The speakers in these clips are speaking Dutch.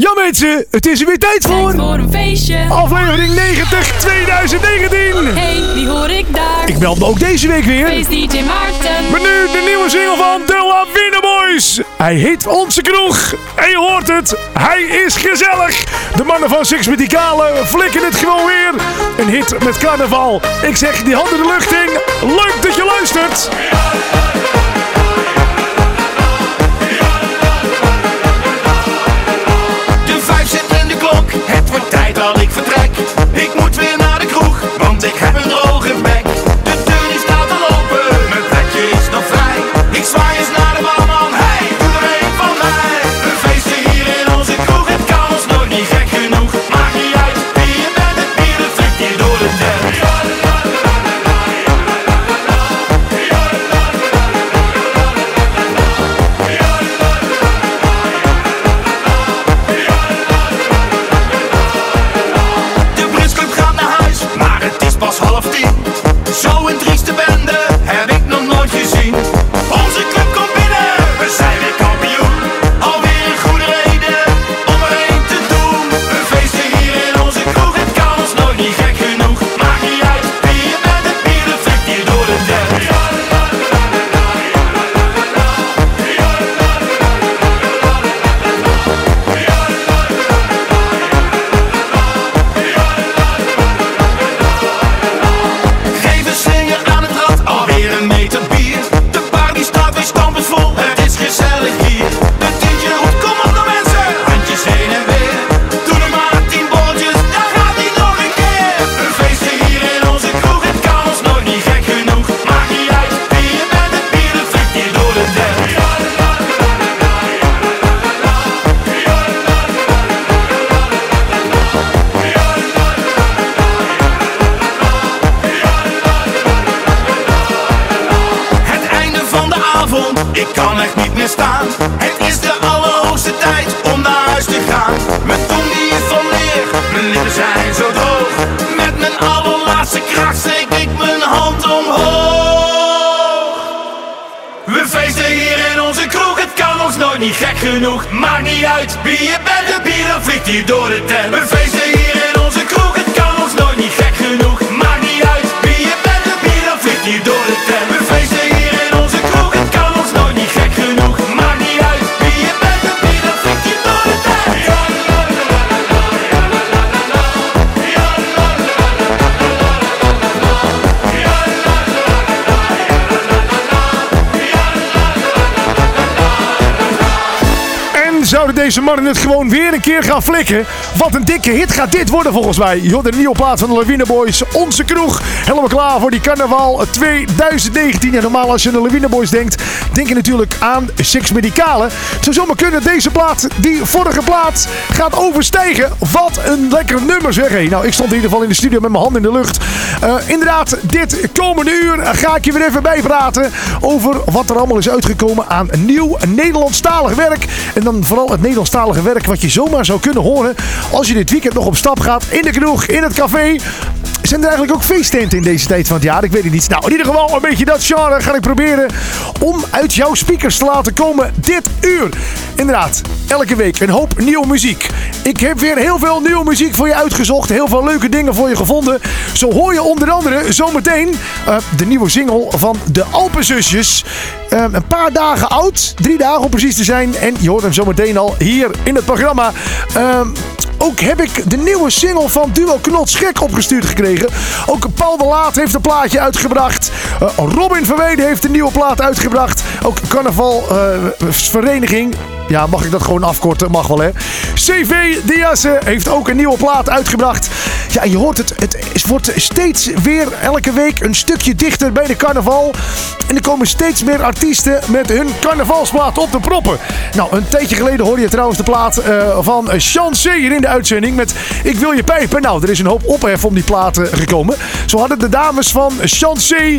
Ja mensen, het is er weer tijd voor voor een feestje. aflevering 90 2019. Hey, wie hoor ik daar? Ik meld me ook deze week weer. Feest DJ Maarten. Met nu de nieuwe single van De Lawine Boys. Hij heet Onze Kroeg. En je hoort het, hij is gezellig. De mannen van Six Medicale flikken het gewoon weer. Een hit met carnaval. Ik zeg die handen de lucht in. Leuk dat je luistert. De genoeg. Maakt niet uit wie je bent, de bier dat vliegt hier door de tent. Deze mannen het gewoon weer een keer gaan flikken? Wat een dikke hit gaat dit worden volgens mij. Je de nieuwe plaat van de Lawine Boys, Onze Kroeg. Helemaal klaar voor die carnaval 2019. En normaal als je aan de Lawine Boys denkt, denk je natuurlijk aan Six Medicale. Zou zomaar kunnen deze plaat, die vorige plaat, gaat overstijgen. Wat een lekker nummer zeg. Hey, nou, ik stond in ieder geval in de studio met mijn hand in de lucht. Eh, inderdaad, dit komende uur ga ik je weer even bijpraten over wat er allemaal is uitgekomen aan nieuw Nederlandstalig werk. En dan vooral het Nederlandstalige werk wat je zomaar zou kunnen horen als je dit weekend nog op stap gaat in de kroeg, in het café. Zijn er eigenlijk ook feesttenten in deze tijd van het jaar? Ik weet het niet. Nou, in ieder geval een beetje dat genre ga ik proberen om uit jouw speakers te laten komen dit uur. Inderdaad, elke week een hoop nieuwe muziek. Ik heb weer heel veel nieuwe muziek voor je uitgezocht. Heel veel leuke dingen voor je gevonden. Zo hoor je onder andere zometeen eh, de nieuwe single van de Alpenzusjes. Eh, een paar dagen oud. Drie dagen om precies te zijn. En je hoort hem zometeen al hier in het programma. Eh, ook heb ik de nieuwe single van Duo Knot Schek opgestuurd gekregen. Ook Paul de Laat heeft een plaatje uitgebracht. Eh, Robin Verweden heeft een nieuwe plaat uitgebracht. Ook Carnaval eh, Vereniging. Ja, mag ik dat gewoon afkorten? Mag wel, hè? CV Diasse heeft ook een nieuwe plaat uitgebracht. Ja, je hoort het. Het wordt steeds weer elke week een stukje dichter bij de carnaval. En er komen steeds meer artiesten met hun carnavalsplaat op de proppen. Nou, een tijdje geleden hoorde je trouwens de plaat eh, van Chancé hier in de uitzending met Ik wil je pijpen. Nou, er is een hoop ophef om die plaat eh, gekomen. Zo hadden de dames van Chancé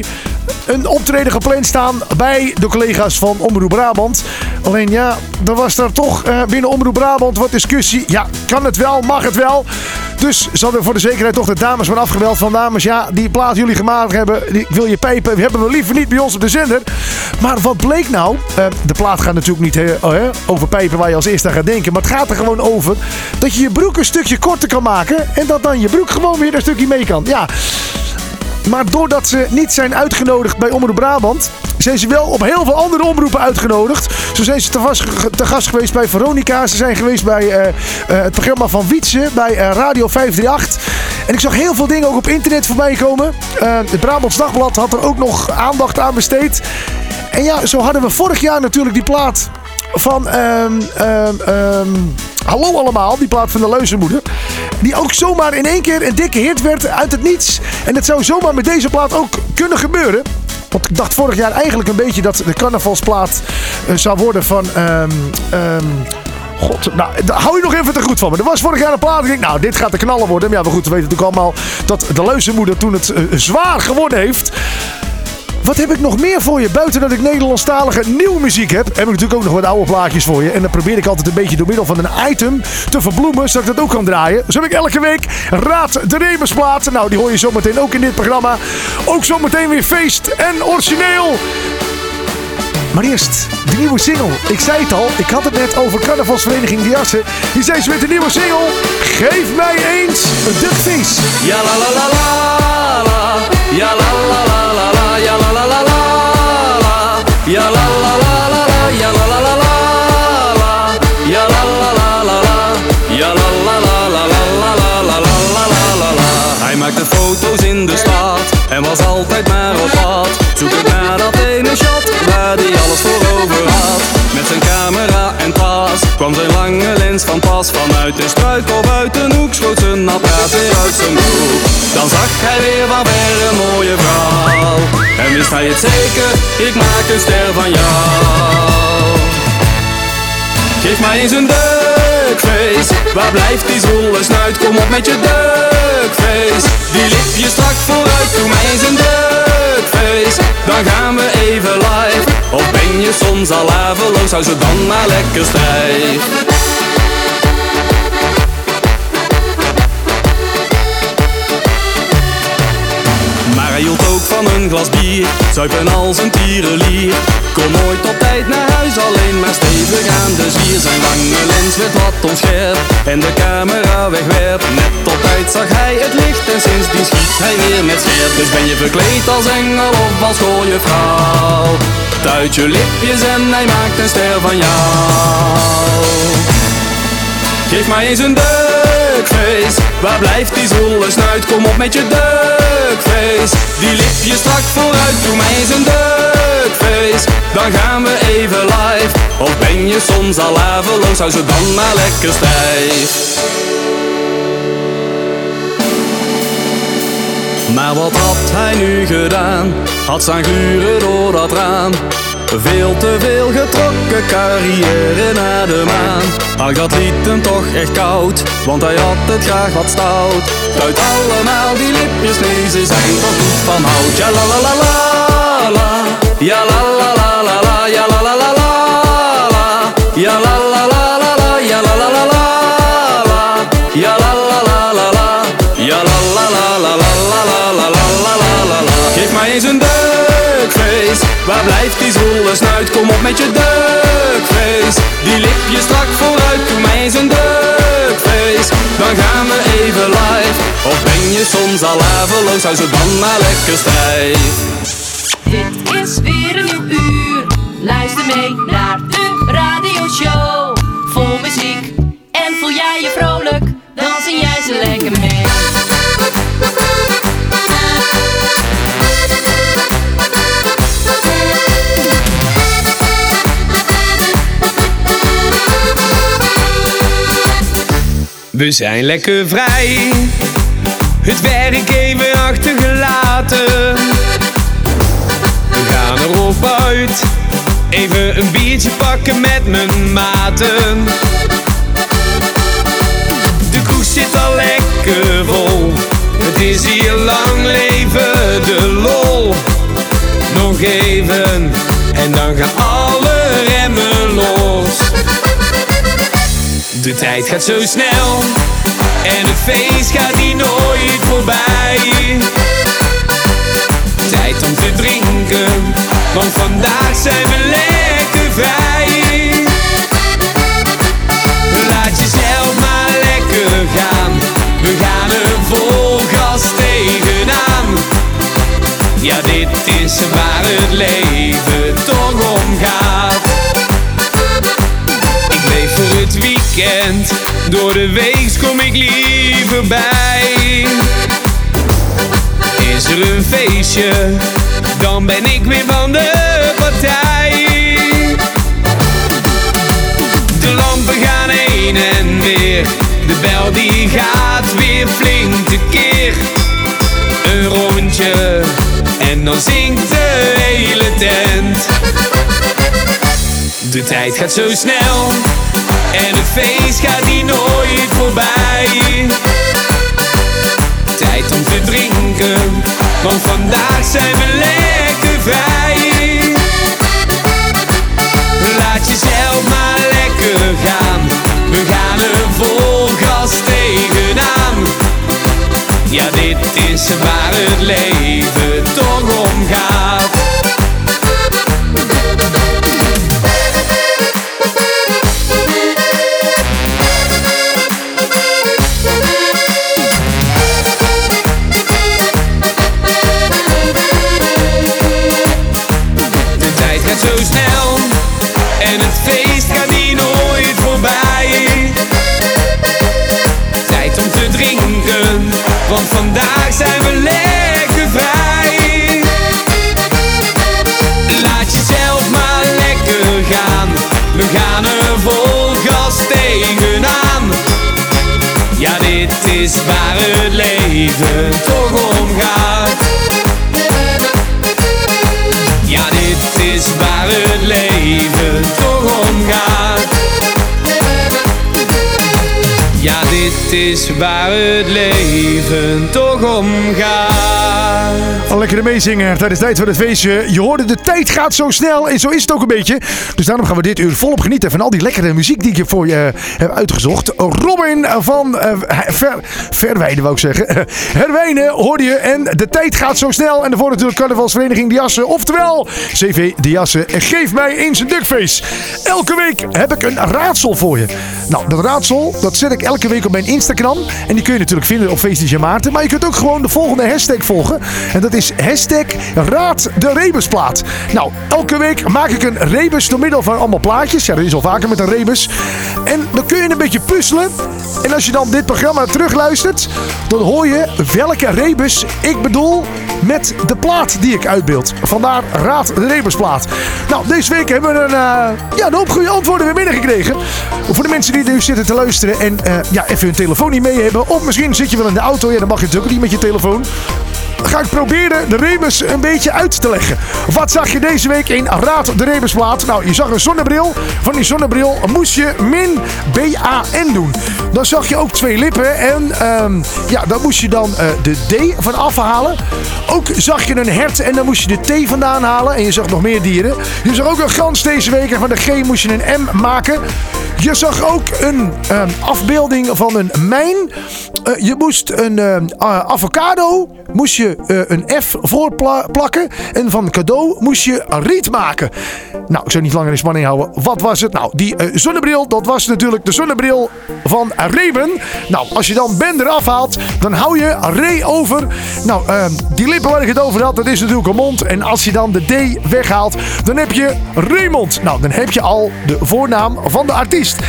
een optreden gepland staan bij de collega's van Omroep Brabant. Alleen ja, er was daar toch eh, binnen Omroep Brabant wat discussie. Ja, kan het wel? Mag het wel? Dus ze hadden voor de zekerheid toch de dames maar afgebeld van dames, ja, die plaat jullie gemaakt hebben, die wil je pijpen, we hebben we liever niet bij ons op de zender. Maar wat bleek nou? Eh, de plaat gaat natuurlijk niet eh, oh, over pijpen waar je als eerste aan gaat denken, maar het gaat er gewoon over dat je je broek een stukje korter kan maken en dat dan je broek gewoon weer een stukje mee kan. Ja. Maar doordat ze niet zijn uitgenodigd bij Omroep Brabant, zijn ze wel op heel veel andere omroepen uitgenodigd. Zo zijn ze te, vast, te gast geweest bij Veronica. Ze zijn geweest bij eh, eh, het programma van Wietse, bij eh, Radio 538. En ik zag heel veel dingen ook op internet voorbij komen. Het Brabants Dagblad had er ook nog aandacht aan besteed. En ja, zo hadden we vorig jaar natuurlijk die plaat van ehm, ehm, ehm, Hallo allemaal, die plaat van de Leuzenmoeder. Die ook zomaar in één keer een dikke hit werd uit het niets. En dat zou zomaar met deze plaat ook kunnen gebeuren. Want ik dacht vorig jaar eigenlijk een beetje dat de carnavalsplaat eh, zou worden van... ehm, ehm, God, nou, hou je nog even te goed van me. Er was vorig jaar een plaat. Ik nou, dit gaat de knallen worden. Maar ja, maar goed, we weten natuurlijk allemaal dat de Leuzenmoeder toen het eh, zwaar geworden heeft. Wat heb ik nog meer voor je? Buiten dat ik Nederlandstalige nieuwe muziek heb, heb ik natuurlijk ook nog wat oude plaatjes voor je. En dan probeer ik altijd een beetje door middel van een item te verbloemen, zodat ik dat ook kan draaien. Zo heb ik elke week Raad de Remersplaat. Nou, die hoor je zometeen ook in dit programma. Ook zometeen weer feest en origineel. Maar eerst, de nieuwe single. Ik zei het al, ik had het net over carnavalsvereniging Diasse. Die zijn ze met de nieuwe single. Geef mij eens een duckface. Ja la la la la ja la la, van pas. Vanuit de struik of uit een hoek schoot zijn apparaat weer uit zijn broek. Dan zag hij weer van ver een mooie vrouw. En wist hij het zeker, ik maak een ster van jou. Geef mij eens een duckface Waar blijft die zwolle snuit? Kom op met je duckface Die lipjes strak vooruit Doe mij eens een duckface Dan gaan we even live Of ben je soms al laveloos Hou ze dan maar lekker stijf Hij hield ook van een glas bier Zuipen als een tierenlier. Kom nooit op tijd naar huis Alleen maar stevig aan de zwier. Zijn lange lens werd wat onscherp En de camera wegwerp. Net op tijd zag hij het licht En sindsdien schiet hij weer met scherp Dus ben je verkleed als engel of als vrouw Tuit je lipjes en hij maakt een ster van jou. Geef mij eens een Waar blijft die zwolle snuit? Kom op met je duckface Die lipjes strak vooruit Doe mij eens een duckface Dan gaan we even live. Of ben je soms al laveloos? Hou ze dan maar lekker stijf. Maar wat had hij nu gedaan? Had staan gluren door dat raam veel te veel getrokken carrière naar de maan Ach, dat liet hem toch echt koud Want hij had het graag wat stout Tuit allemaal die lipjes, nee, ze zijn toch niet van hout Ja la la la la la Ja la la la la la Ja la la la la Ja la la la la Ja la la la la la Ja la la la la la Ja la la la la la la la Geef mij eens een Waar blijft Kom op met je duckface Die lipjes strak vooruit, doe mij eens een duckface Dan gaan we even live Of ben je soms al laveloos? Hou ze dan maar lekker stijf Dit is weer een nieuw uur. Luister mee naar de radioshow. Vol muziek. En voel jij je vrolijk, dan zing jij ze lekker mee. We zijn lekker vrij, het werk even achtergelaten. We gaan erop uit, even een biertje pakken met mijn maten. De kroeg zit al lekker vol, het is hier lang leven de lol. Nog even en dan gaan alle remmen los. De tijd gaat zo snel, En het feest gaat hier nooit voorbij. Tijd om te drinken, want vandaag zijn we lekker vrij. Laat jezelf maar lekker gaan, we gaan er vol gas tegenaan. Ja, dit is waar het leven toch om gaat. Voor het weekend, door de week kom ik liever bij. Is er een feestje, dan ben ik weer van de partij. De lampen gaan heen en weer, de bel die gaat weer flink tekeer. Een rondje en dan zingt de hele tent. De tijd gaat zo snel en het feest gaat hier nooit voorbij. Tijd om te drinken, want vandaag zijn we lekker vrij. Laat jezelf maar lekker gaan, we gaan er vol gas tegenaan. Ja, dit is waar het leven is waar het leven toch om gaat. Een lekkere meezinger tijdens tijd van het feestje. Je hoorde, de tijd gaat zo snel en zo is het ook een beetje. Dus daarom gaan we dit uur volop genieten van al die lekkere muziek die ik voor je heb uitgezocht. Robin van uh, Ver, Verwijden wou ik zeggen. Herwijnen hoorde je en de tijd gaat zo snel. En daarvoor natuurlijk carnavalsvereniging De Jassen. Oftewel, CV De Jassen. Geef mij eens een duckface. Elke week heb ik een raadsel voor je. Nou, dat raadsel, dat zet ik elke week op mijn Instagram. En die kun je natuurlijk vinden op Feest Maarten. Maar je kunt ook gewoon de volgende hashtag volgen. En dat is hashtag Raad de Rebusplaat. Nou, elke week maak ik een rebus door middel van allemaal plaatjes. Ja, dat is al vaker met een rebus. En dan kun je een beetje puzzelen. En als je dan dit programma terugluistert, dan hoor je welke rebus ik bedoel met de plaat die ik uitbeeld. Vandaar Raad de Rebusplaat. Nou, deze week hebben we een, uh, ja, een hoop goede antwoorden weer binnengekregen. Voor de mensen die nu zitten te luisteren en uh, ja, even hun telefoon niet mee hebben. Of misschien zit je wel in de auto. Ja, dan mag je natuurlijk niet met je telefoon ga ik proberen de rebus een beetje uit te leggen. Wat zag je deze week in Raad de Rebusplaat? Nou, je zag een zonnebril. Van die zonnebril moest je min B-A-N doen. Dan zag je ook twee lippen en um, ja, daar moest je dan uh, de D van afhalen. Ook zag je een hert en dan moest je de T vandaan halen. En je zag nog meer dieren. Je zag ook een gans deze week en van de G moest je een M maken. Je zag ook een um, afbeelding van een mijn. Uh, je moest een uh, avocado moest je uh, een F voor pla plakken. En van cadeau moest je riet maken. Nou, ik zou niet langer in spanning houden. Wat was het? Nou, die uh, zonnebril, dat was natuurlijk de zonnebril van Reben. Nou, als je dan Ben eraf haalt, dan hou je Re over. Nou, uh, die lippen waar ik het over had, dat is natuurlijk een mond. En als je dan de D weghaalt, dan heb je Raymond. Nou, dan heb je al de voornaam van de artiest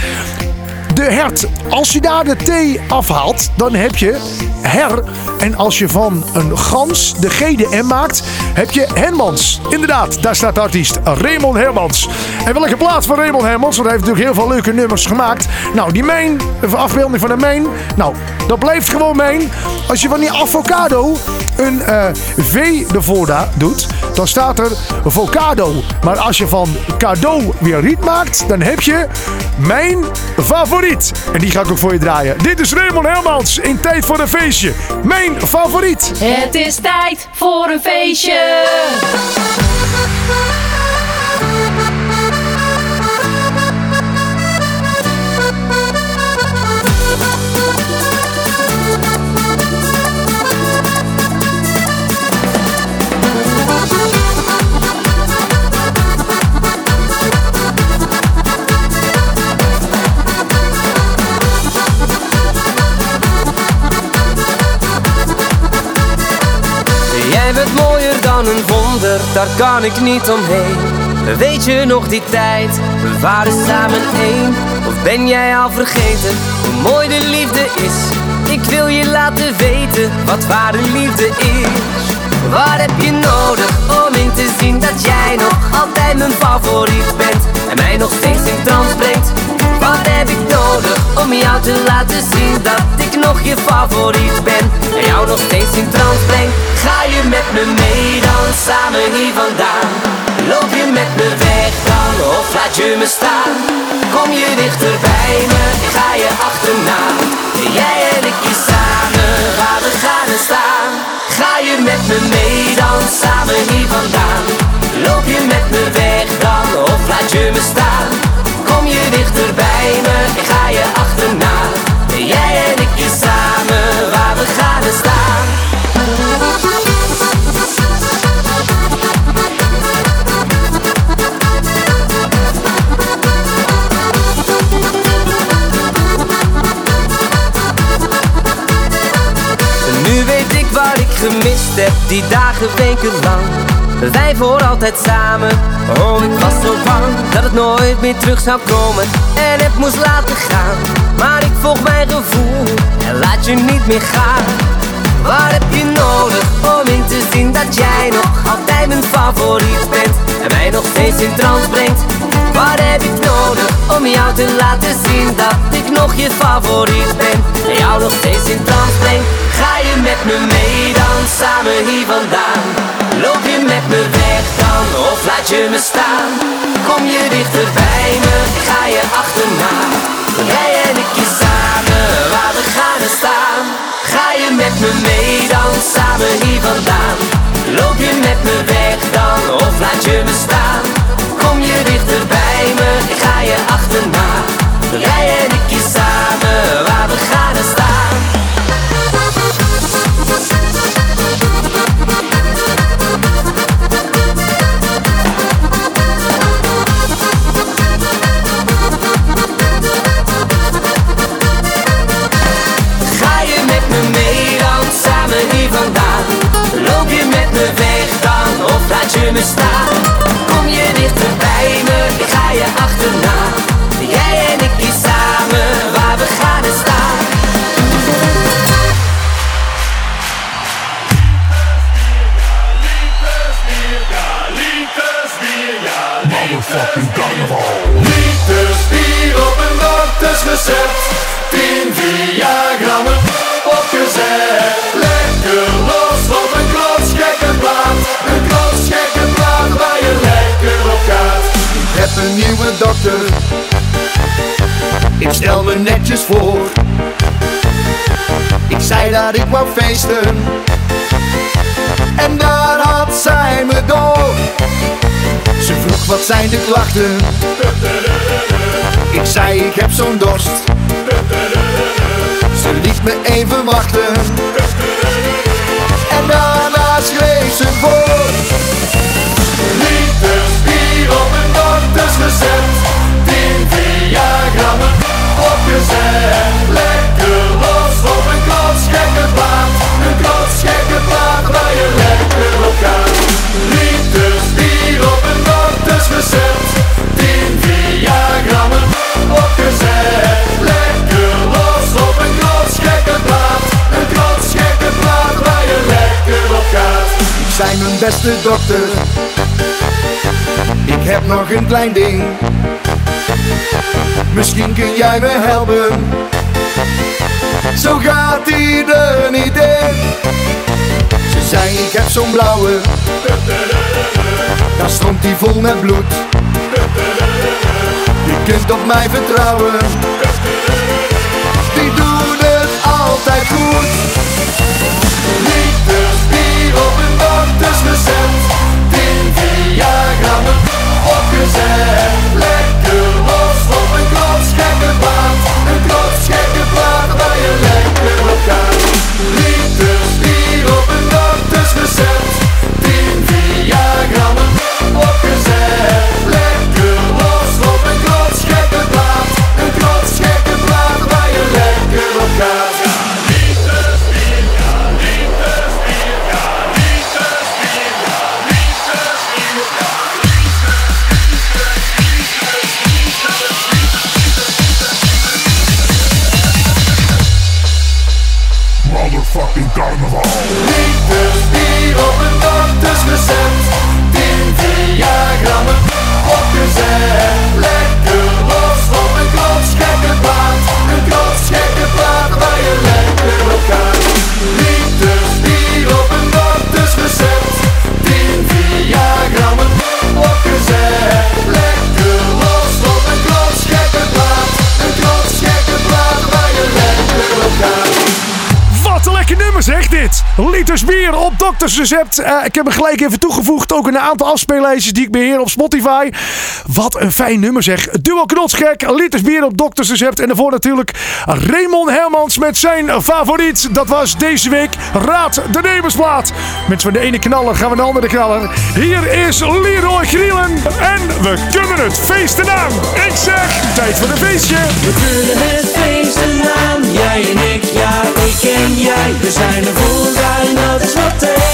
de hert. Als je daar de T afhaalt, dan heb je her. En als je van een gans de G de M maakt, heb je Hermans. Inderdaad, daar staat de artiest Raymond Hermans. En welke plaats van Raymond Hermans? Want hij heeft natuurlijk heel veel leuke nummers gemaakt. Nou, die de afbeelding van de mijn. Nou, dat blijft gewoon mijn. Als je van die avocado een uh, V ervoor doet, dan staat er avocado. Maar als je van cadeau weer riet maakt, dan heb je mijn favoriet. En die ga ik ook voor je draaien. Dit is Raymond Hermans in Tijd voor een Feestje. Mijn favoriet. Het is tijd voor een feestje. Daar kan ik niet omheen. Weet je nog die tijd, we waren samen één? Of ben jij al vergeten hoe mooi de liefde is? Ik wil je laten weten wat ware liefde is. Wat heb je nodig om in te zien dat jij nog altijd mijn favoriet bent en mij nog steeds in trance brengt? Wat heb ik nodig om jou te laten zien dat ik nog je favoriet ben en jou nog steeds in trance breng? Ga je met me mee dan samen hier vandaan? Loop je met me weg dan of laat je me staan? Kom je dichter bij me, ga je achterna. Jij en ik hier samen, waar we gaan en staan. Ga je met me mee dan samen hier vandaan? Loop je met me weg dan of laat je me staan? Kom je dichter ik ga je achterna. Jij en ik hier samen, waar we gaan staan. Nu weet ik waar ik gemist heb, die dagen wekenlang. Wij voor altijd samen. Oh, ik was zo bang dat het nooit meer terug zou komen en het moest laten gaan. Maar ik volg mijn gevoel en laat je niet meer gaan. Wat heb je nodig om in te zien dat jij nog altijd mijn favoriet bent en mij nog steeds in trance brengt? Wat heb ik nodig om jou te laten zien dat ik nog je favoriet ben en jou nog steeds in trance breng? Ga je met me mee dan samen hier vandaan? Loop je met me weg dan of laat je me staan? Kom je dichter bij me, ga je achterna. Jij en ik hier samen, waar we gaan staan. Ga je met me mee dan samen hier vandaan? Loop je met me weg dan of laat je me staan? Kom je dichter ik ga je achterna. Een nieuwe dokter. Ik stel me netjes voor. Ik zei dat ik wou feesten. En daar had zij me door. Ze vroeg wat zijn de klachten? Ik zei ik heb zo'n dorst. Ze liet me even wachten. En daarna schreef ze voor Lekker los op een klotsgekke plaat Een klotsgekke plaat waar je lekker op gaat Liters bier op een doktersrecept 10 Viagrammen opgezet Lekker los op een klotsgekke plaat Een klotsgekke plaat waar je lekker op gaat Ik zei mijn beste dokter Ik heb nog een klein ding Misschien kun jij me helpen. Zo gaat hij er niet in. Ze zei ik heb zo'n blauwe. Daar stroomt hij vol met bloed. Je kunt op mij vertrouwen. Die doet het altijd goed. Liters bier op een doktersrecept 10 Viagrammen opgezet. Lekker een klotsgekke plaat Een klotsgekke plaat waar je lekker op Liters bier op Dokters Recept. Eh, ik heb hem gelijk even toegevoegd. Ook een aantal afspeellijstjes die ik beheer op Spotify. Wat een fijn nummer zeg. Duo knotsgek. Liters bier op Dokters Recept. En daarvoor natuurlijk Raymond Hermans met zijn favoriet. Dat was deze week Raad de Nemersplaat. Met van de ene knaller gaan we de andere knaller. Hier is Leroy Grielen. En we kunnen het feesten aan. Ik zeg, tijd voor een feestje. We kunnen het feesten aan, jij en ik, ja, ik en jij. We zijn er voor dat is wat Say.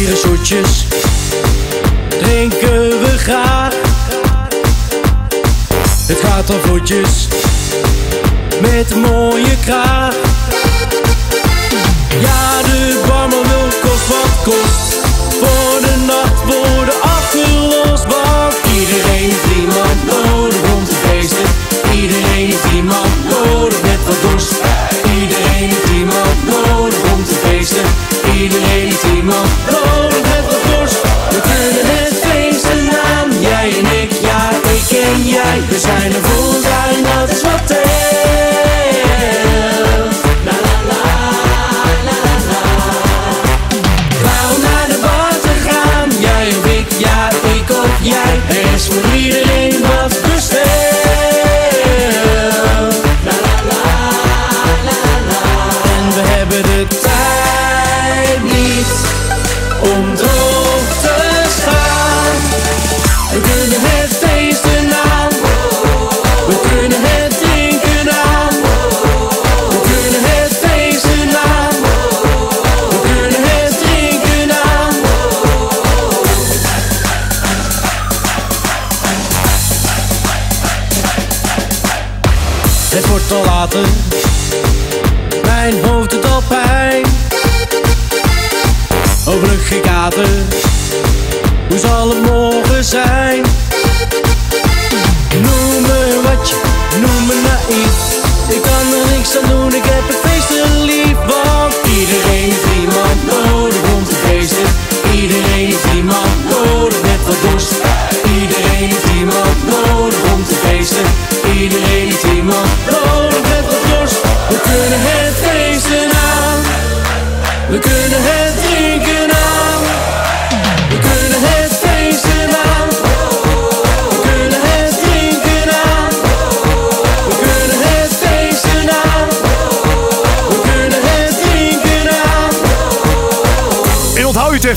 Bieren, shotjes, drinken we graag. Het gaat al voetjes met mooie kraag. Ja, de barman kost wat kost. Voor de nacht worden afgelost. Want iedereen heeft iemand nodig om te feesten. Iedereen heeft iemand nodig met wat dorst. Iedereen heeft iemand nodig Iedereen heeft iemand nodig met wat dorst. We kunnen het feesten aan, jij en ik, ja, ik en jij. We zijn er voor zijn, dat is wat.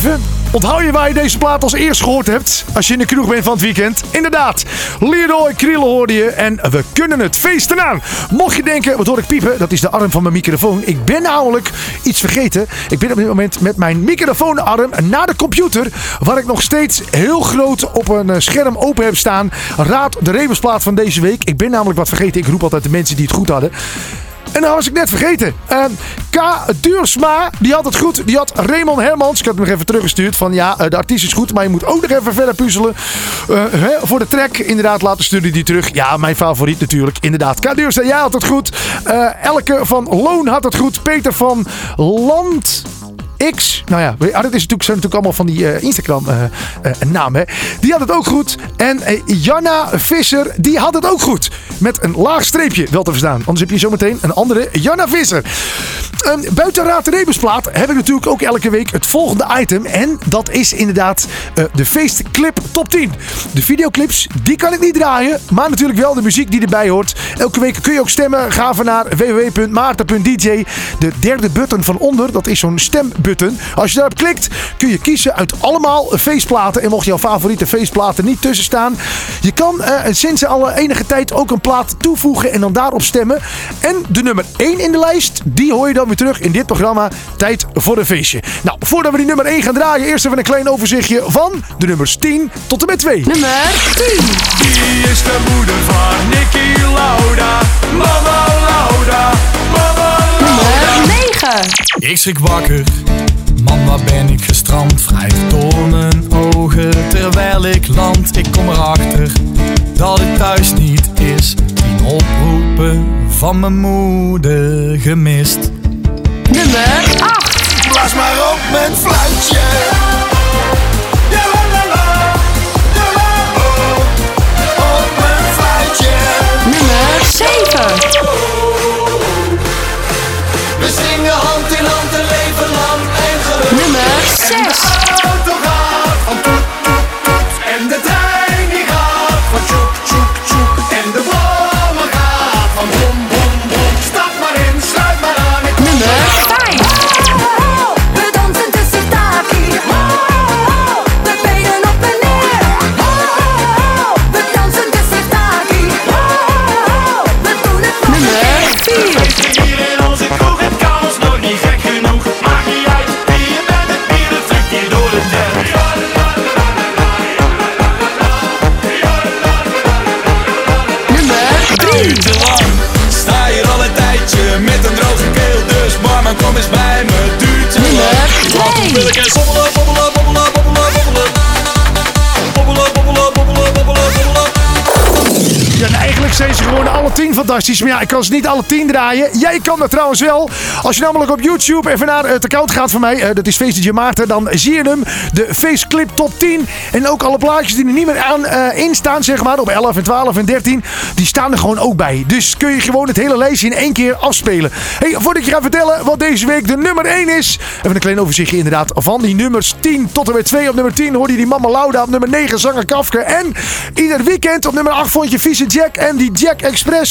Even. Onthoud je waar je deze plaat als eerst gehoord hebt. Als je in de kroeg bent van het weekend. Inderdaad. Leroy Krielen hoorde je. En we kunnen het feesten aan. Mocht je denken, wat hoor ik piepen? Dat is de arm van mijn microfoon. Ik ben namelijk iets vergeten. Ik ben op dit moment met mijn microfoonarm naar de computer. Waar ik nog steeds heel groot op een eh, scherm open heb staan. Raad de rebusplaat van deze week. Ik ben namelijk wat vergeten. Ik roep altijd de mensen die het goed hadden. En dan was ik net vergeten. Ehm, K. Duursma, die had het goed. Die had Raymond Hermans. Ik had hem nog even teruggestuurd. Van ja, eh, de artiest is goed, maar je moet ook nog even verder puzzelen. Eh, hè, voor de track, inderdaad, later stuurde die terug. Ja, mijn favoriet natuurlijk. Inderdaad. K. Duursma, jij had het goed. Eh, Elke van Loon had het goed. Peter van Land. Nou ja, ah, dat is natuurlijk, zijn natuurlijk allemaal van die eh, Instagram eh, eh. Die had het ook goed. En Janna Visser, die had het ook goed. Met een laag streepje wel te verstaan. Anders heb je zometeen een andere Janna Visser. Ehm, buiten Raad Rebusplaat heb ik natuurlijk ook elke week het volgende item. En dat is inderdaad de feestclip top 10. De videoclips, die kan ik niet draaien. Maar natuurlijk wel de muziek die erbij hoort. Elke week kun je ook stemmen. Ga naar www.maarten.dj. De derde button van onder, dat is zo'n stembutton. Als je daarop klikt, kun je kiezen uit allemaal feestplaten. En mocht jouw favoriete feestplaten niet tussen staan. Je kan eh, sinds alle enige tijd ook een plaat toevoegen en dan daarop stemmen. En de nummer 1 in de lijst, die hoor je dan weer terug in dit programma Tijd voor een feestje. Nou, voordat we die nummer 1 gaan draaien, eerst even een klein overzichtje van de nummers 10 tot en met 2. Nummer 10. Wie is de moeder van Nicky Lauda? Mama Lauda, morgen. Ik schrik wakker, man waar ben ik gestrand. Vrij door mijn ogen terwijl ik land. Ik kom erachter dat het thuis niet is. Tien oproepen van mijn moeder gemist. Nummer acht. Blaas maar op mijn fluitje. Nummer 7. Nummer 10 fantastisch. Maar ja, ik kan ze niet alle 10 draaien. Jij kan dat trouwens wel. Als je namelijk op YouTube even naar het account gaat van mij. eh, dat is Feest DJ Maarten. Dan zie je hem. De Faceclip top 10. En ook alle plaatjes die er niet meer aan eh in staan, zeg maar. Op 11 en 12 en 13. Die staan er gewoon ook bij. Dus kun je gewoon het hele lijstje in één keer afspelen. Hey, voordat ik je ga vertellen wat deze week de nummer 1 is. Even een klein overzichtje inderdaad van die nummers 10 tot en met 2. Op nummer 10 hoorde je die Mama Lauda. Op nummer 9 zanger Kafke. En ieder weekend op nummer 8 vond je Vieze Jack en die Jack Express.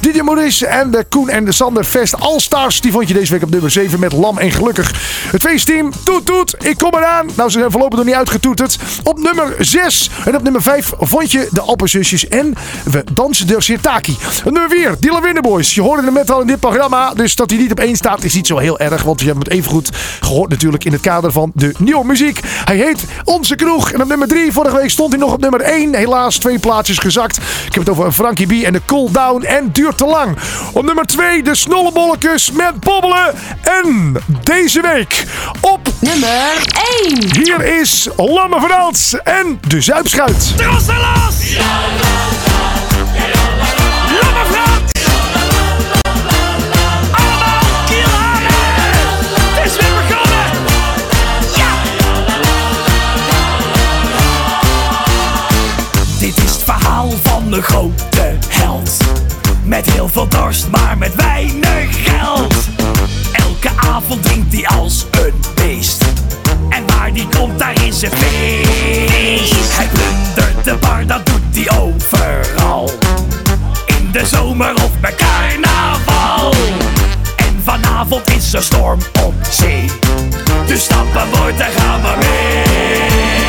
Didier Maurice en de Koen en de Sander Fest All-Stars. Die vond je deze week op nummer 7 met Lam en Gelukkig. Het feestteam, toet toet, ik kom eraan. Nou, ze zijn voorlopig nog niet uitgetoeterd. Op nummer 6 en op nummer 5 vond je de Alpenzusjes en we dansen de Sirtaki. Nummer 4, Dylan Winterboys. Je hoorde hem net al in dit programma. Dus dat hij niet op 1 staat is niet zo heel erg. Want je hebt hem evengoed gehoord natuurlijk in het kader van de nieuwe muziek. Hij heet Onze Kroeg. En op nummer 3, vorige week stond hij nog op nummer 1. Helaas twee plaatsjes gezakt. Ik heb het over Frankie B en de Cool Down en Duurt te lang. Op nummer 2, de Snollebolletjes met Bobbelen. En deze week op Nummer 1. hier is Lamme Frans en de Zuipschuit. Dit is het verhaal van de. Met heel veel dorst, maar met weinig geld. Elke avond drinkt hij als een beest. En waar die komt, daar is een feest. Hij plundert de bar, dat doet hij overal. In de zomer of bij carnaval. En vanavond is er storm op zee. Dus stap aan boord en ga maar mee.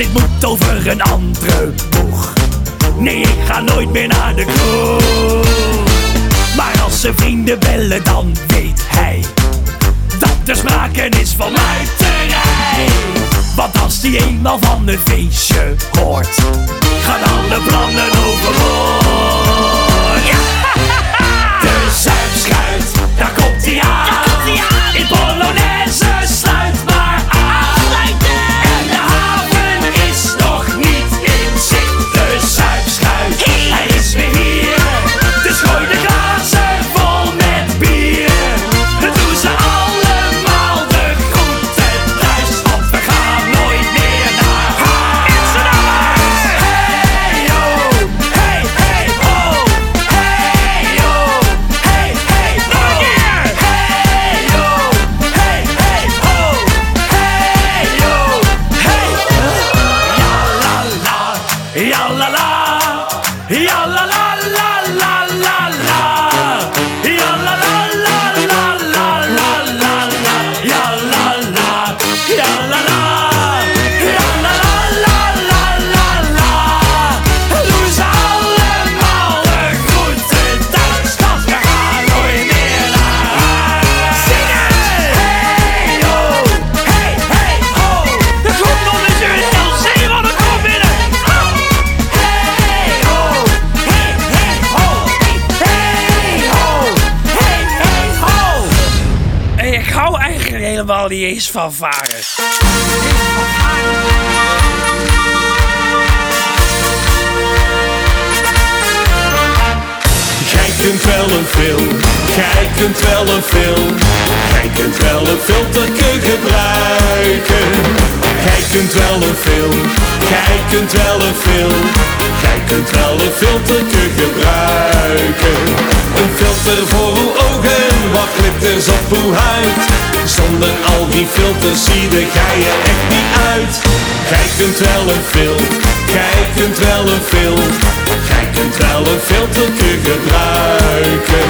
Dit moet over een andere boeg. Nee, ik ga nooit meer naar de kroeg. Maar als zijn vrienden bellen, dan weet hij dat er sprake is van muiterij. Want Als die eenmaal van een feestje hoort, gaan alle plannen overboord. De zuipschuit, daar komt hij aan. In Polonaise, niet van varen. Jij kunt wel een film, jij kunt wel een film. Jij kunt wel een filterke gebruiken. Jij kunt wel een film, jij kunt wel een film. Jij kunt wel een filterke gebruiken. Een filter voor uw ogen, wat glitters op uw huid. Zonder al die filters zie de gij er echt niet uit. Jij kunt wel een film, jij kunt wel een film. Jij kunt wel een filterke gebruiken.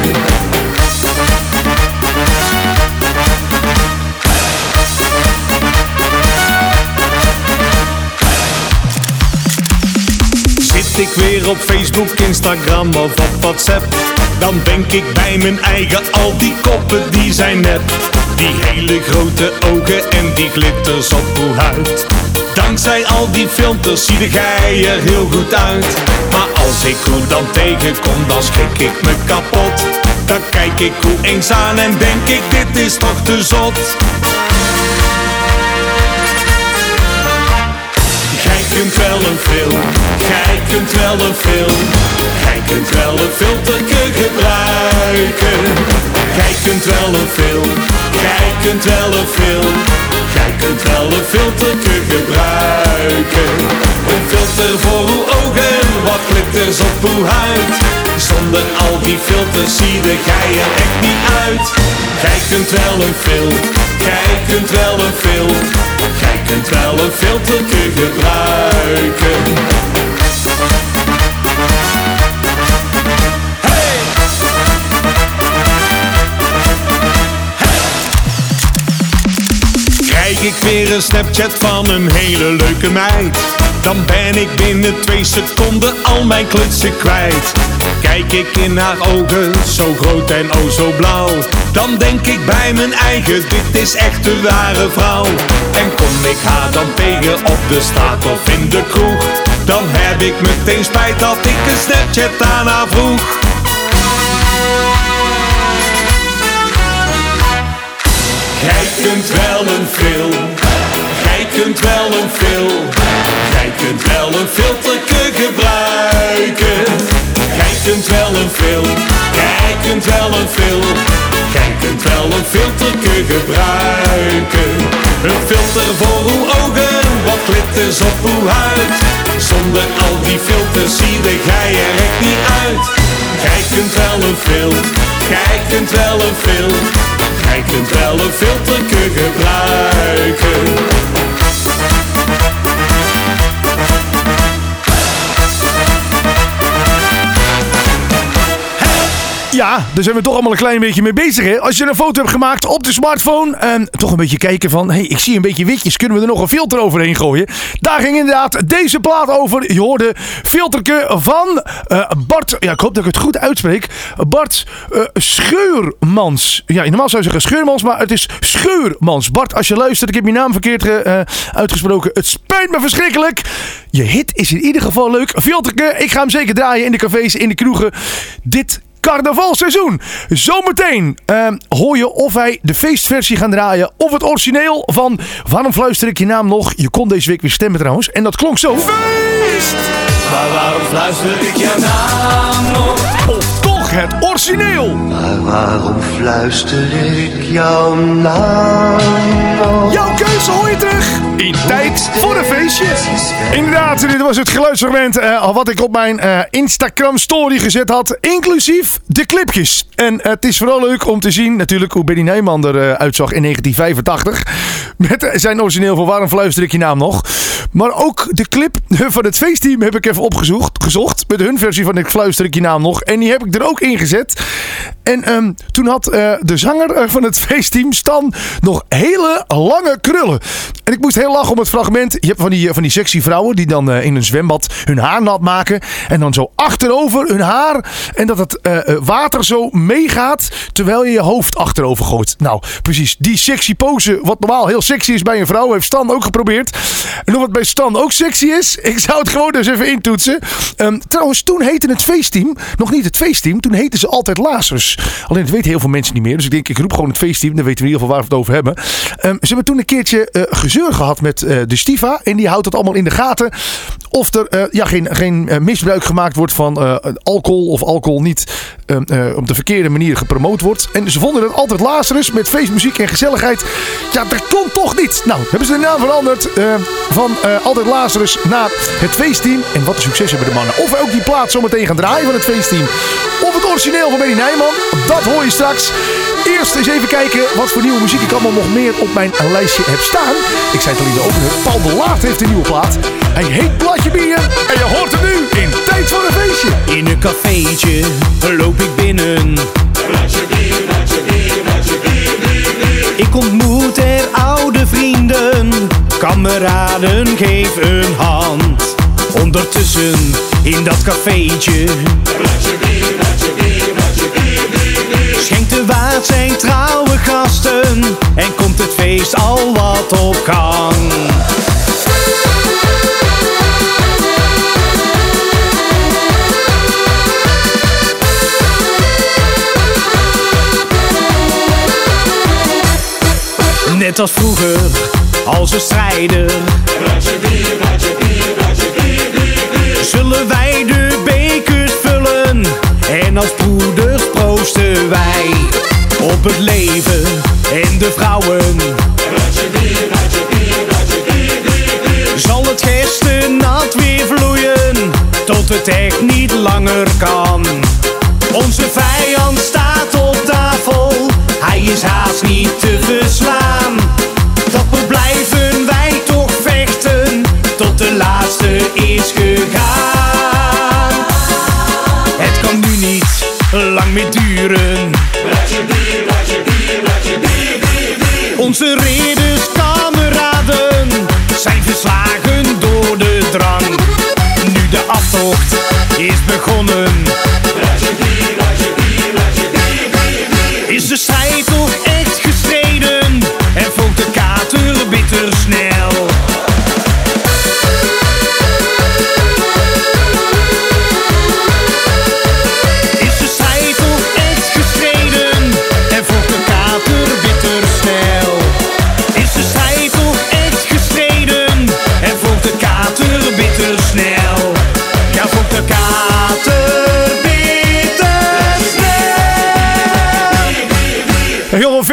Zit ik weer op Facebook, Instagram of op WhatsApp. Dan denk ik bij mijn eigen, al die koppen die zijn nep. Die hele grote ogen en die glitters op uw huid Dankzij al die filters zie de gij er heel goed uit. Maar als ik hoe dan tegenkom, dan schrik ik me kapot. Dan kijk ik hoe eens aan en denk ik, dit is toch te zot kunt wel een film, jij kunt wel een film. Jij kunt wel een filterke gebruiken. Jij kunt wel een film, jij kunt wel een film. Jij kunt wel een filterke gebruiken. Een filter voor uw ogen, wat glitters op uw huid. Zonder al die filters zie de gij er echt niet uit. Jij kunt wel een film, jij kunt wel een film. Een filterke gebruiken. Krijg ik weer een Snapchat van een hele leuke meid? Dan ben ik binnen twee seconden al mijn klutsen kwijt Kijk ik in haar ogen, zo groot en oh zo blauw Dan denk ik bij mijn eigen, dit is echt de ware vrouw En kom ik haar dan tegen op de straat of in de kroeg Dan heb ik meteen spijt dat ik een Snapchat aan haar vroeg Jij kunt wel een film, jij kunt wel een film. Jij kunt wel een filterke gebruiken. Jij kunt wel een film, jij kunt wel een film. Jij kunt wel een filterke gebruiken. Een filter voor uw ogen, wat glitters op uw huid. Zonder al die filters zie gij er echt niet uit. Jij kunt wel een film, jij kunt wel een film. Jij kunt wel een filterke gebruiken. Ja, daar zijn we toch allemaal een klein beetje mee bezig. Hè? Als je een foto hebt gemaakt op de smartphone. En toch een beetje kijken van. hey, ik zie een beetje witjes. Kunnen we er nog een filter overheen gooien? Daar ging inderdaad deze plaat over. Je hoorde filterke van eh, Bart. Ja, ik hoop dat ik het goed uitspreek. Bart eh, Scheurmans. Ja, normaal zou je zeggen Scheurmans, maar het is Scheurmans. Bart, als je luistert, ik heb je naam verkeerd eh, uitgesproken. Het spijt me verschrikkelijk. Je hit is in ieder geval leuk. Filterke, ik ga hem zeker draaien in de cafés, in de kroegen. Dit carnavalseizoen. Zometeen ehm, hoor je of wij de feestversie gaan draaien of het origineel van Waarom fluister ik je naam nog? Je kon deze week weer stemmen trouwens. En dat klonk zo. Feest! Maar waarom fluister ik jouw naam nog? Toch het origineel. Maar waarom fluister ik jouw naam? Jouw keuze hoor je terug in tijd voor een feestje. Inderdaad, dit was het geluidsfragment eh, wat ik op mijn eh, Instagram story gezet had. Inclusief de clipjes. En het is vooral leuk om te zien natuurlijk hoe Benny Nijman eruit zag in 1985. Met zijn origineel van Waarom fluister ik je naam nog? Maar ook de clip van het feestteam heb ik even opgezocht. Gezocht, met hun versie van Ik fluister ik je naam nog. En die heb ik er ook ingezet. En ehm, toen had eh, de zanger eh, van het feestteam, Stan, nog hele lange krullen. En ik moest heel lachen om het fragment. Je hebt van die, van die sexy vrouwen die dan eh, in een zwembad hun haar nat maken. En dan zo achterover hun haar. En dat het eh, eh, water zo meegaat terwijl je je hoofd achterover gooit. Nou, precies. Die sexy pose, wat normaal heel sexy is bij een vrouw, heeft Stan ook geprobeerd. En of het bij Stan ook sexy is, ik zou het gewoon eens even intoetsen. Ehm, trouwens, toen heette het feestteam nog niet het feestteam. Toen heette ze altijd Lazarus. Alleen dat weten heel veel mensen niet meer. Dus ik denk, ik roep gewoon het feestteam. Dan weten we in ieder geval waar we het over hebben. Ehm, ze hebben toen een keertje eh, gezeur gehad met eh, de Stiva. En die houdt het allemaal in de gaten. Of er eh, ja, geen, geen misbruik gemaakt wordt van alcohol. Of alcohol niet ehm, eh, op de verkeerde manier gepromoot wordt. En ze vonden het altijd Lazarus met feestmuziek en gezelligheid. Ja, dat kon toch niet. Nou, hebben ze de naam veranderd van altijd Lazarus naar het feestteam. En wat een succes hebben de mannen. Of wij ook die plaat zometeen gaan draaien van het feestteam. Of het origineel van Benny Nijman. Dat hoor je straks. Eerst eens even kijken wat voor nieuwe muziek ik allemaal nog meer op mijn lijstje heb staan. Ik zei het al in de opener. Paul de Laat heeft een nieuwe plaat. Hij heet Bladje Bier. En je hoort hem nu in Tijd voor een Feestje. In een cafeetje loop ik binnen. Ik ontmoet er oude vrienden, kameraden, geef een hand. Ondertussen in dat cafeetje schenkt de waard zijn trouwe gasten en komt het feest al wat op gang. Net als vroeger, als we strijden. Zullen wij de en als broeders proosten wij op het leven en de vrouwen. Zal het nat weer vloeien tot het echt niet langer kan. Onze vijand staat op tafel, hij is haast niet te verslaan. Lang meer duren. Onze ridders, kameraden, zijn verslagen door de drang. Nu de aftocht is begonnen.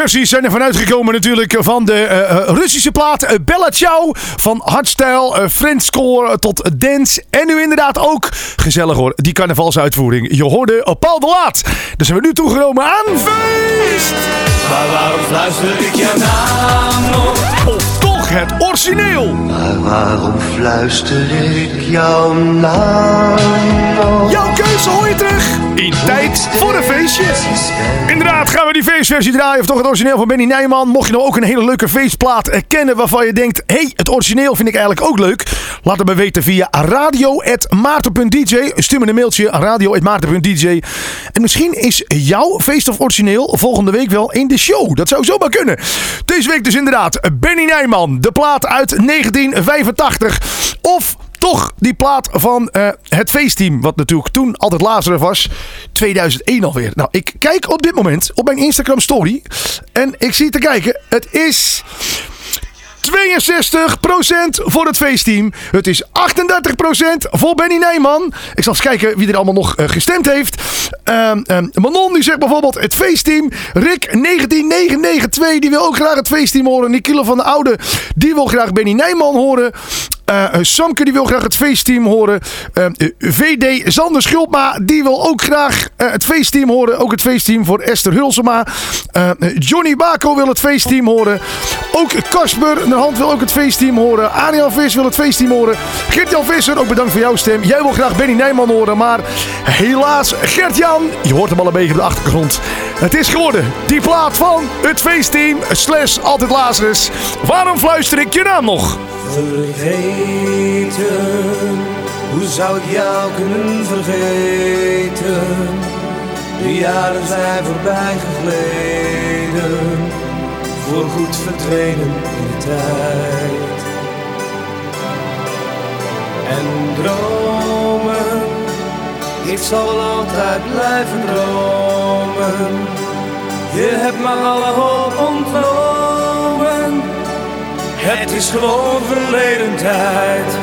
Versies zijn er vanuit gekomen natuurlijk van de eh, eh, Russische plaat eh, Bella Ciao. Van hardstyle, uh, friendscore tot dance. En nu inderdaad ook, gezellig hoor, die carnavalsuitvoering. Je hoorde op Paul de Laat. Dus zijn we nu toegenomen aan feest. Maar waarom fluister ik naam nog? Of toch het origineel. Maar waarom fluister ik jouw naam? Jouw keuze hoor je terug in tijd voor een feestje. Inderdaad, gaan we die feestversie draaien. Of toch het origineel van Benny Nijman. Mocht je nou ook een hele leuke feestplaat eh, kennen waarvan je denkt... hé, hey, het origineel vind ik eigenlijk ook leuk. Laat het me weten via radio.maarten.dj. Stuur me een mailtje radio.maarten.dj. En misschien is jouw feest of origineel volgende week wel in de show. Dat zou zomaar kunnen. Deze week dus inderdaad Benny Nijman. De plaat uit 1985. Of toch die plaat van eh, het feestteam. Wat natuurlijk toen altijd Lazarus was. 2001 alweer. Nou, ik kijk op dit moment op mijn Instagram story. En ik zie te kijken. Het is... 62% voor het feestteam. Het is 38% voor Benny Nijman. Ik zal eens kijken wie er allemaal nog eh, gestemd heeft. Ehm, ehm, Manon die zegt bijvoorbeeld het feestteam. Rick 19992 die wil ook graag het feestteam horen. Nikila van de Oude die wil graag Benny Nijman horen. Eh, Samke die wil graag het feestteam horen. Eh, eh, VD Sander Schulpma die wil ook graag eh, het feestteam horen. Ook het feestteam voor Esther Hulsema. Eh, Johnny Bako wil het feestteam horen. Ook Kasper de Hand wil ook het feestteam horen. Arjan Vis wil het feestteam horen. Gert-Jan Visser, ook bedankt voor jouw stem. Jij wil graag Benny Nijman horen. Maar helaas, Gert-Jan, je hoort hem al een beetje op de achtergrond. Het is geworden die plaat van het feestteam slash altijd Lazarus. Waarom fluister ik je naam nog? Hoe zou ik jou kunnen vergeten? De jaren zijn voorbij gegleden, voorgoed verdwenen in de tijd. En dromen, ik zal wel altijd blijven dromen. Je hebt me alle hoop ontnomen. Het is gewoon verleden tijd.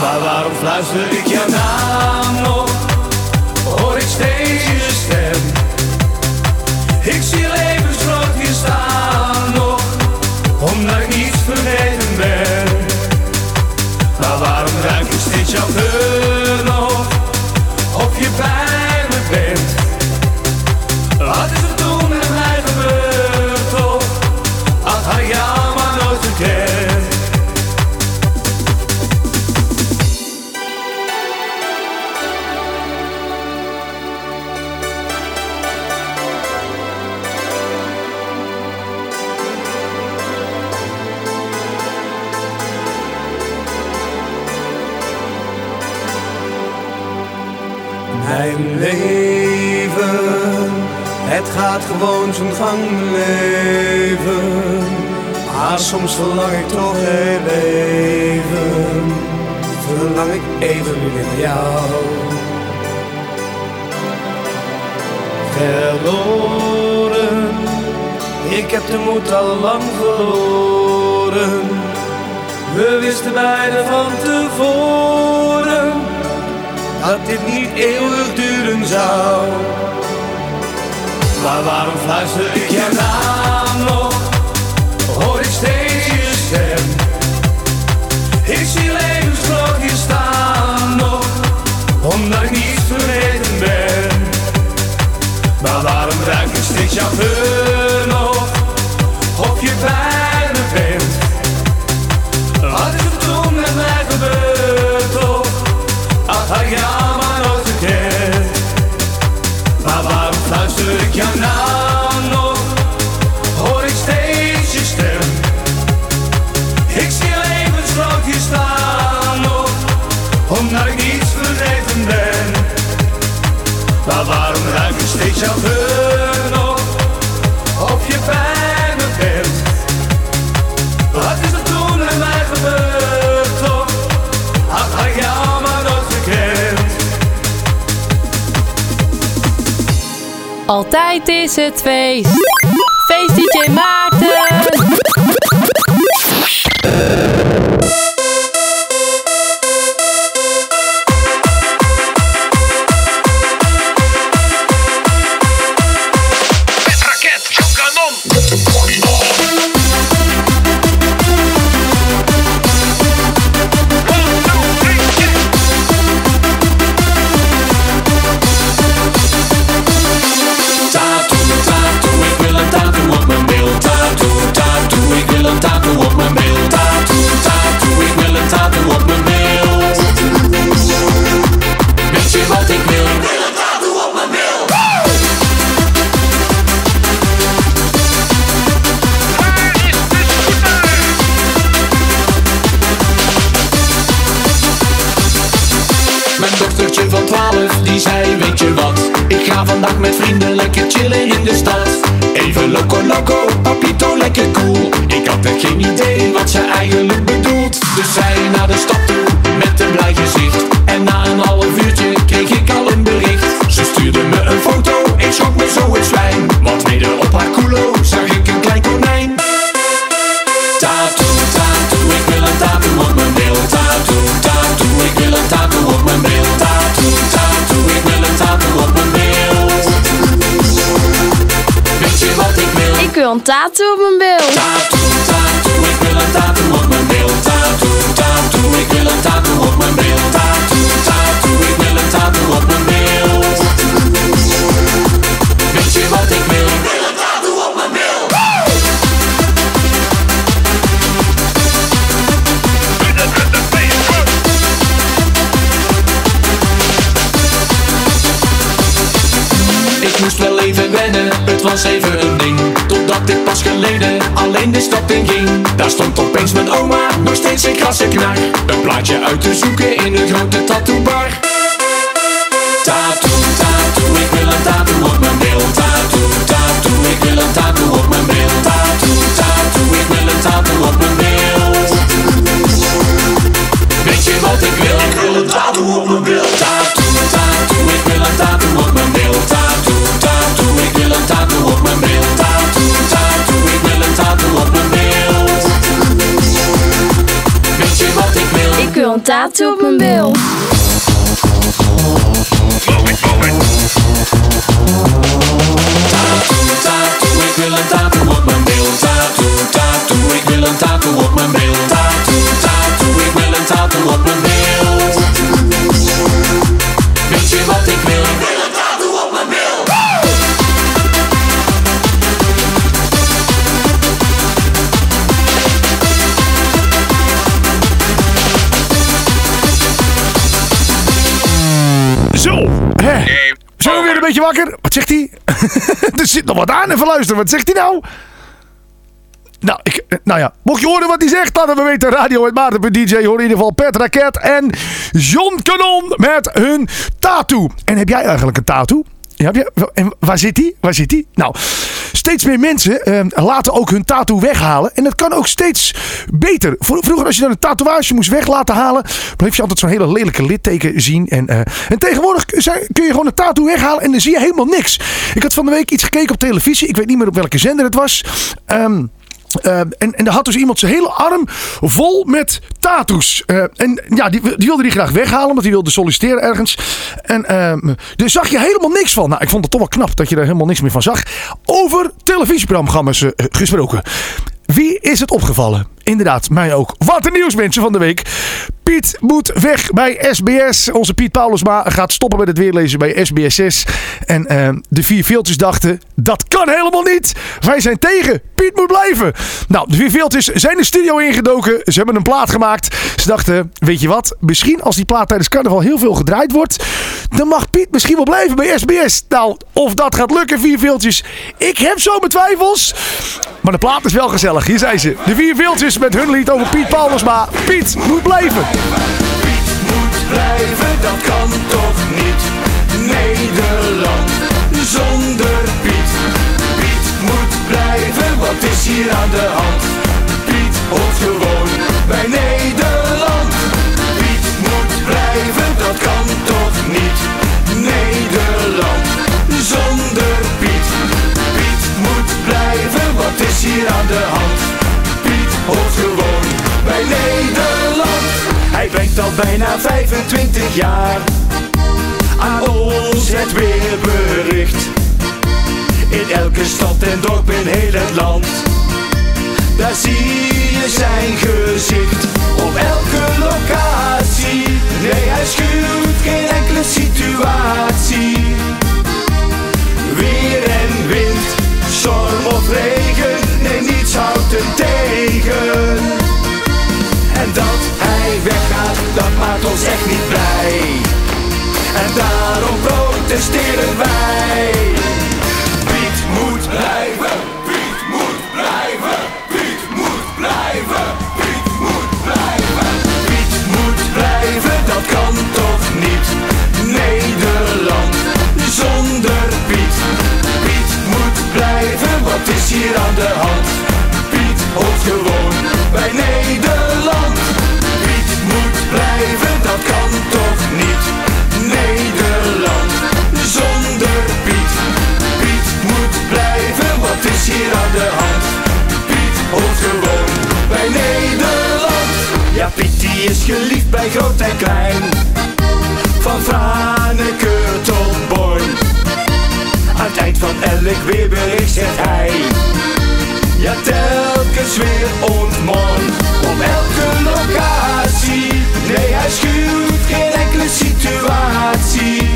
Maar waarom fluister ik jouw naam nog? Hoor ik steeds je stem? Ik zie levensgroot hier staan nog, omdat ik niet vergeten ben. Maar waarom ruik ik steeds jouw geur nog? Of je bij heb de moed al lang verloren. We wisten beiden van tevoren dat dit niet eeuwig duren zou. Maar waarom fluister ik jouw naam nog? Hoor ik steeds je stem? Ik zie levensgroot staan nog, omdat ik niet vergeten ben. Maar waarom ruik ik steeds jouw geur je bent? Wat is er toen met mij gebeurd toch? Ach, had jou maar nooit gekend. Maar waarom fluister ik jouw naam nog? Hoor ik steeds je stem? Ik zie levensgroot hier staan nog, omdat ik niets vergeten ben. Maar waarom ruik ik steeds jouw Altijd is het feest. Feest DJ Maarten. Geen idee wat ze eigenlijk bedoelt. Dus zij naar de stad toe met een blij gezicht. En na een half uurtje kreeg ik al een bericht. Ze stuurde me een foto, ik schrok me zo het zwijm Want midden op haar culo zag ik een klein konijn. Tattoo, tattoo, ik wil een tattoo op mijn bil Tattoo, tattoo, ik wil een tattoo op mijn bil Tattoo, tattoo, ik wil een tattoo op mijn bil Weet je wat ik wil? Ik wil een tattoo op mijn bil. Was even een ding. Totdat ik pas geleden alleen de stad in ging. Daar stond opeens mijn oma, nog steeds een krasse knar. Een plaatje uit te zoeken in een grote tattoobar. Tattoo, tattoo, ik wil een tattoo op mijn bil Tattoo, tattoo, ik wil een tattoo op mijn bil Tattoo, tattoo, ik wil een tattoo op mijn bil Weet je wat ik tattoo op mijn bil. Wat zegt hij? er zit nog wat aan, even luisteren. Wat zegt hij nou? Nou, ik, eh, nou ja, mocht je horen wat hij zegt, laten we weten. Radio het Maarten.dj hoor in ieder geval Pet Raket en John Canon met hun tattoo. En heb jij eigenlijk een tattoo? Ja, en waar zit die? Waar zit die? Nou, steeds meer mensen eh, laten ook hun tattoo weghalen. En dat kan ook steeds beter. Vro- Vroeger als je dan een tatoeage moest weg laten halen, bleef je altijd zo'n hele lelijke litteken zien. En, eh, en tegenwoordig kun je gewoon een tattoo weghalen en dan zie je helemaal niks. Ik had van de week iets gekeken op televisie. Ik weet niet meer op welke zender het was. Ehm eh, en, en daar had dus iemand zijn hele arm vol met tattoos. Eh, en ja, die, die wilde die graag weghalen, want die wilde solliciteren ergens. En ehm daar zag je helemaal niks van. Nou, ik vond het toch wel knap dat je er helemaal niks meer van zag. Over televisieprogramma's eh, gesproken. Wie is het opgevallen? Inderdaad, mij ook. Wat een nieuws, mensen van de week. Piet moet weg bij SBS. Onze Piet Paulusma gaat stoppen met het weerlezen bij SBS 6. En eh, de vier veeltjes dachten, dat kan helemaal niet. Wij zijn tegen. Piet moet blijven. Nou, de vier veeltjes zijn de studio ingedoken. Ze hebben een plaat gemaakt. Ze dachten, weet je wat? Misschien als die plaat tijdens carnaval heel veel gedraaid wordt... dan mag Piet misschien wel blijven bij SBS. Nou, of dat gaat lukken, vier veeltjes. Ik heb zo mijn twijfels. Maar de plaat is wel gezellig. Hier zijn ze. De vier veeltjes met hun lied over Piet Paulusma. Piet moet blijven. Moet blijven, dat kan toch niet? Nederland zonder Piet. Piet moet blijven, wat is hier aan de hand? Piet hoort gewoon bij Nederland. Piet moet blijven, dat kan toch niet? Nederland zonder Piet. Piet moet blijven, wat is hier aan de hand? Piet hoort gewoon bij Nederland. Brengt al bijna 25 jaar aan ons het weerbericht. In elke stad en dorp in heel het land. Daar zie je zijn gezicht op elke locatie. Nee, hij schuwt Nederland. Piet moet blijven, dat kan toch niet. Nederland, zonder Piet. Piet moet blijven, wat is hier aan de hand? Piet hoort gewoon bij Nederland. Ja, Piet die is geliefd bij groot en klein. Van Franeker tot Born. Aan het eind van elk weerbericht zegt hij... Ja, telkens weer ontmon. Op elke locatie. Nee, hij schuwt geen enkele situatie.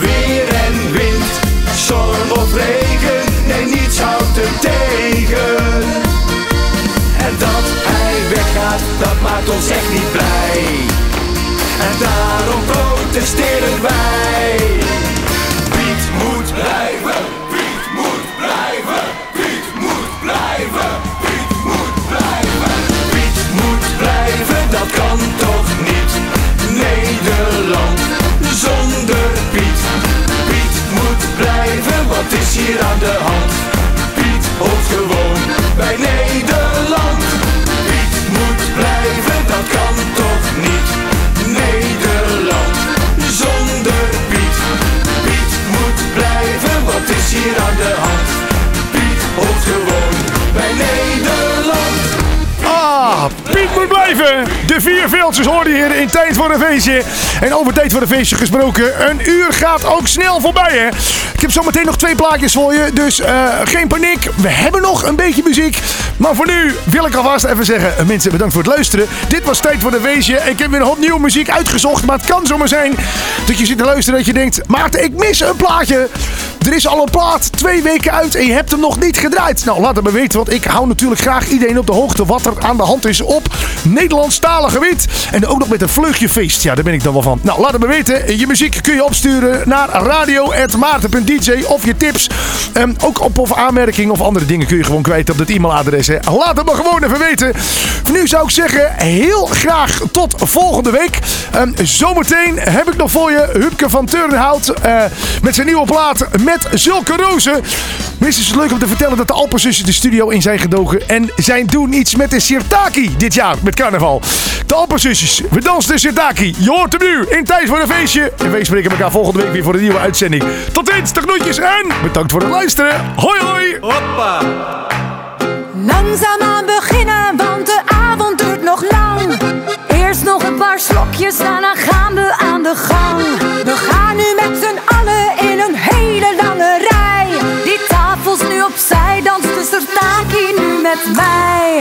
Weer en wind, storm of regen. Nee, niets houdt hem tegen. En dat hij weggaat, dat maakt ons echt niet blij. En daarom protesteren wij. Kan toch niet? Nederland zonder Piet. Piet moet blijven, wat is hier aan de hand? Piet hoort gewoon bij Nederland. Piet moet blijven, dat kan toch niet? Nederland zonder Piet. Piet moet blijven, wat is hier aan de hand? Piet moet blijven. De vier veeltjes hoorde hier in tijd voor een feestje. En over tijd voor een feestje gesproken. Een uur gaat ook snel voorbij, hè. Ik heb zometeen nog twee plaatjes voor je. Dus eh, geen paniek. We hebben nog een beetje muziek. Maar voor nu wil ik alvast even zeggen... mensen, bedankt voor het luisteren. Dit was tijd voor een feestje. Ik heb weer een hoop nieuwe muziek uitgezocht. Maar het kan zomaar zijn dat je zit te luisteren dat je denkt... Maarten, ik mis een plaatje. Er is al een plaat twee weken uit en je hebt hem nog niet gedraaid. Nou, laat het me weten, want ik hou natuurlijk graag iedereen op de hoogte wat er aan de hand is op Nederlandstalig gebied. En ook nog met een vleugje Ja, daar ben ik dan wel van. Nou, laat het me weten. Je muziek kun je opsturen naar radio.maarten.dj of je tips. Ehm, ook op of aanmerkingen of andere dingen kun je gewoon kwijt op dat e-mailadres. hè. Laat het me gewoon even weten. Nu zou ik zeggen, heel graag tot volgende week. Ehm, zometeen heb ik nog voor je Hupke van Turnhout eh, met zijn nieuwe plaat met zulke rozen. Minstens is het leuk om te vertellen dat de Alpenzussen de studio in zijn gedoken. En zij doen iets met de Sirtaki dit jaar met carnaval. De Alpenzusjes, we dansen de Sirtaki. Je hoort hem nu in tijd voor een feestje. En wij spreken elkaar volgende week weer voor een nieuwe uitzending. Tot ziens, de groetjes en bedankt voor het luisteren. Hoi hoi. Hoppa. Langzaamaan beginnen, want de avond duurt nog lang. Eerst nog een paar slokjes, daarna gaan we aan de gang. We gaan nu met z'n allen in een hele lange rij. Die tafels nu opzij, danst de Sertaki nu met mij.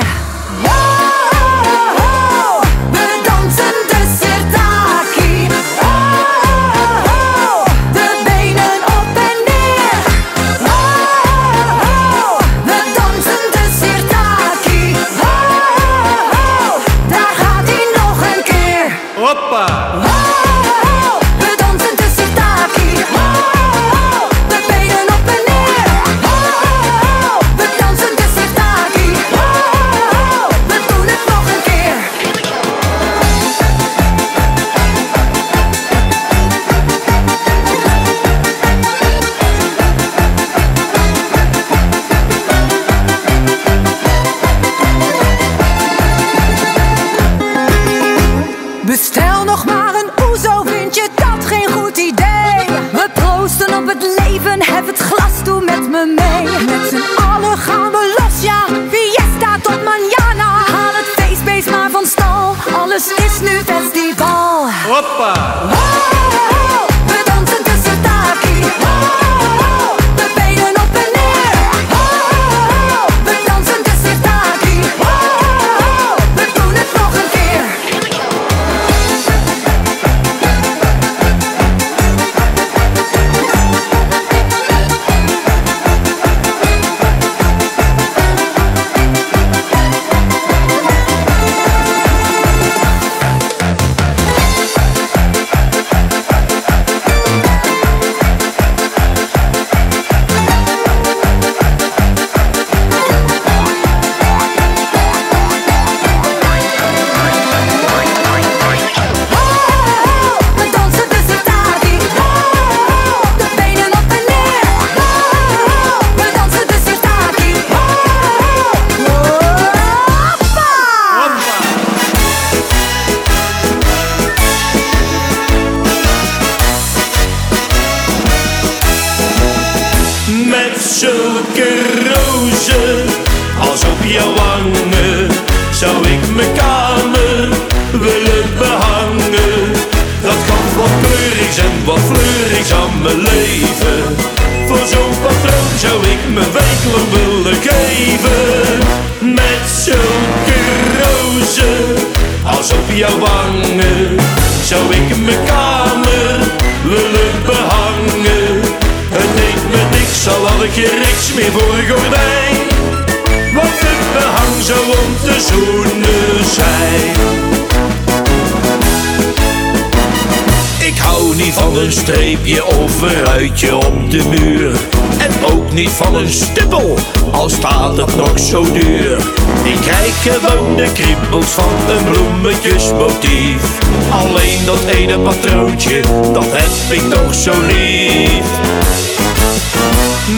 Streepje of een ruitje op de muur. En ook niet van een stippel, al staat het nog zo duur. Ik krijg gewoon de kriebels van een bloemetjesmotief. Alleen dat ene patroontje, dat heb ik toch zo lief.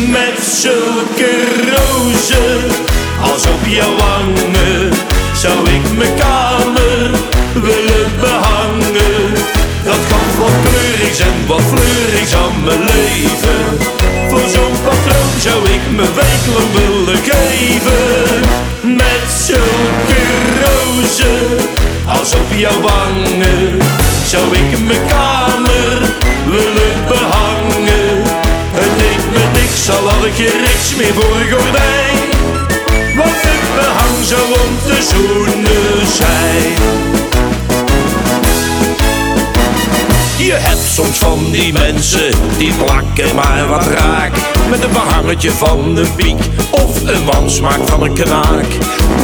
Met zulke rozen, als op jouw wangen Zou ik mijn kamer willen kan wat kleurigs en wat fleurigs aan mijn leven. Voor zo'n patroon zou ik me wekenlang willen geven. Met zulke rozen als op jouw wangen Zou ik mijn kamer willen behangen. Het deed me niks, al had ik er niks meer voor gordijn. Want het behang zou om te zoenen zijn Je hebt soms van die mensen die plakken maar wat raak. Met een behangetje van een piek of een wansmaak van een knaak.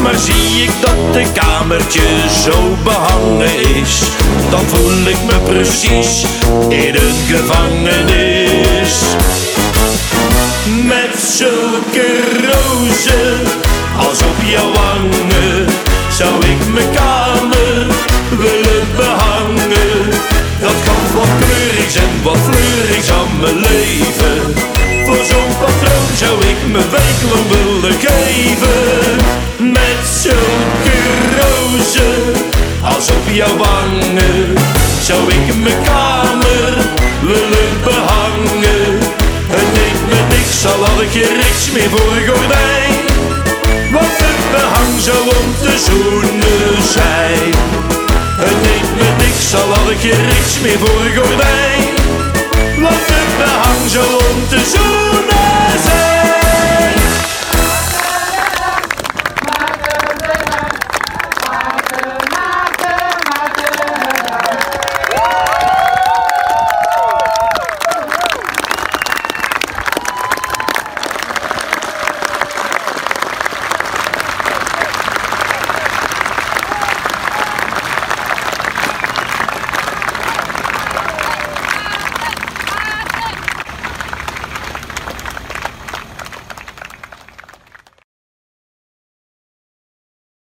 Maar zie ik dat de kamertje zo behangen is Dan voel ik me precies in een gevangenis. Met zulke rozen als op jouw wangen Zou ik mijn kamer willen behangen Dat kan wat kleurigs en wat fleurigs aan mijn leven. Voor zo'n patroon zou ik me wekenlang willen geven. Met zulke rozen als op jouw wangen Zou ik mijn kamer willen behangen. Het deed me niks, al had ik er niks meer voor gordijn. Want het behang zou om te zoenen zijn het neemt me niks, al had ik je niks meer voor gordijn. Want het behang zo om te zoenen.